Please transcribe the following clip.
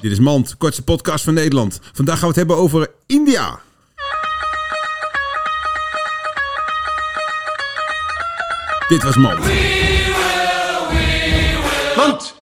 Dit is Mand, kortste podcast van Nederland. Vandaag gaan we het hebben over India. Dit was Mand. Mand.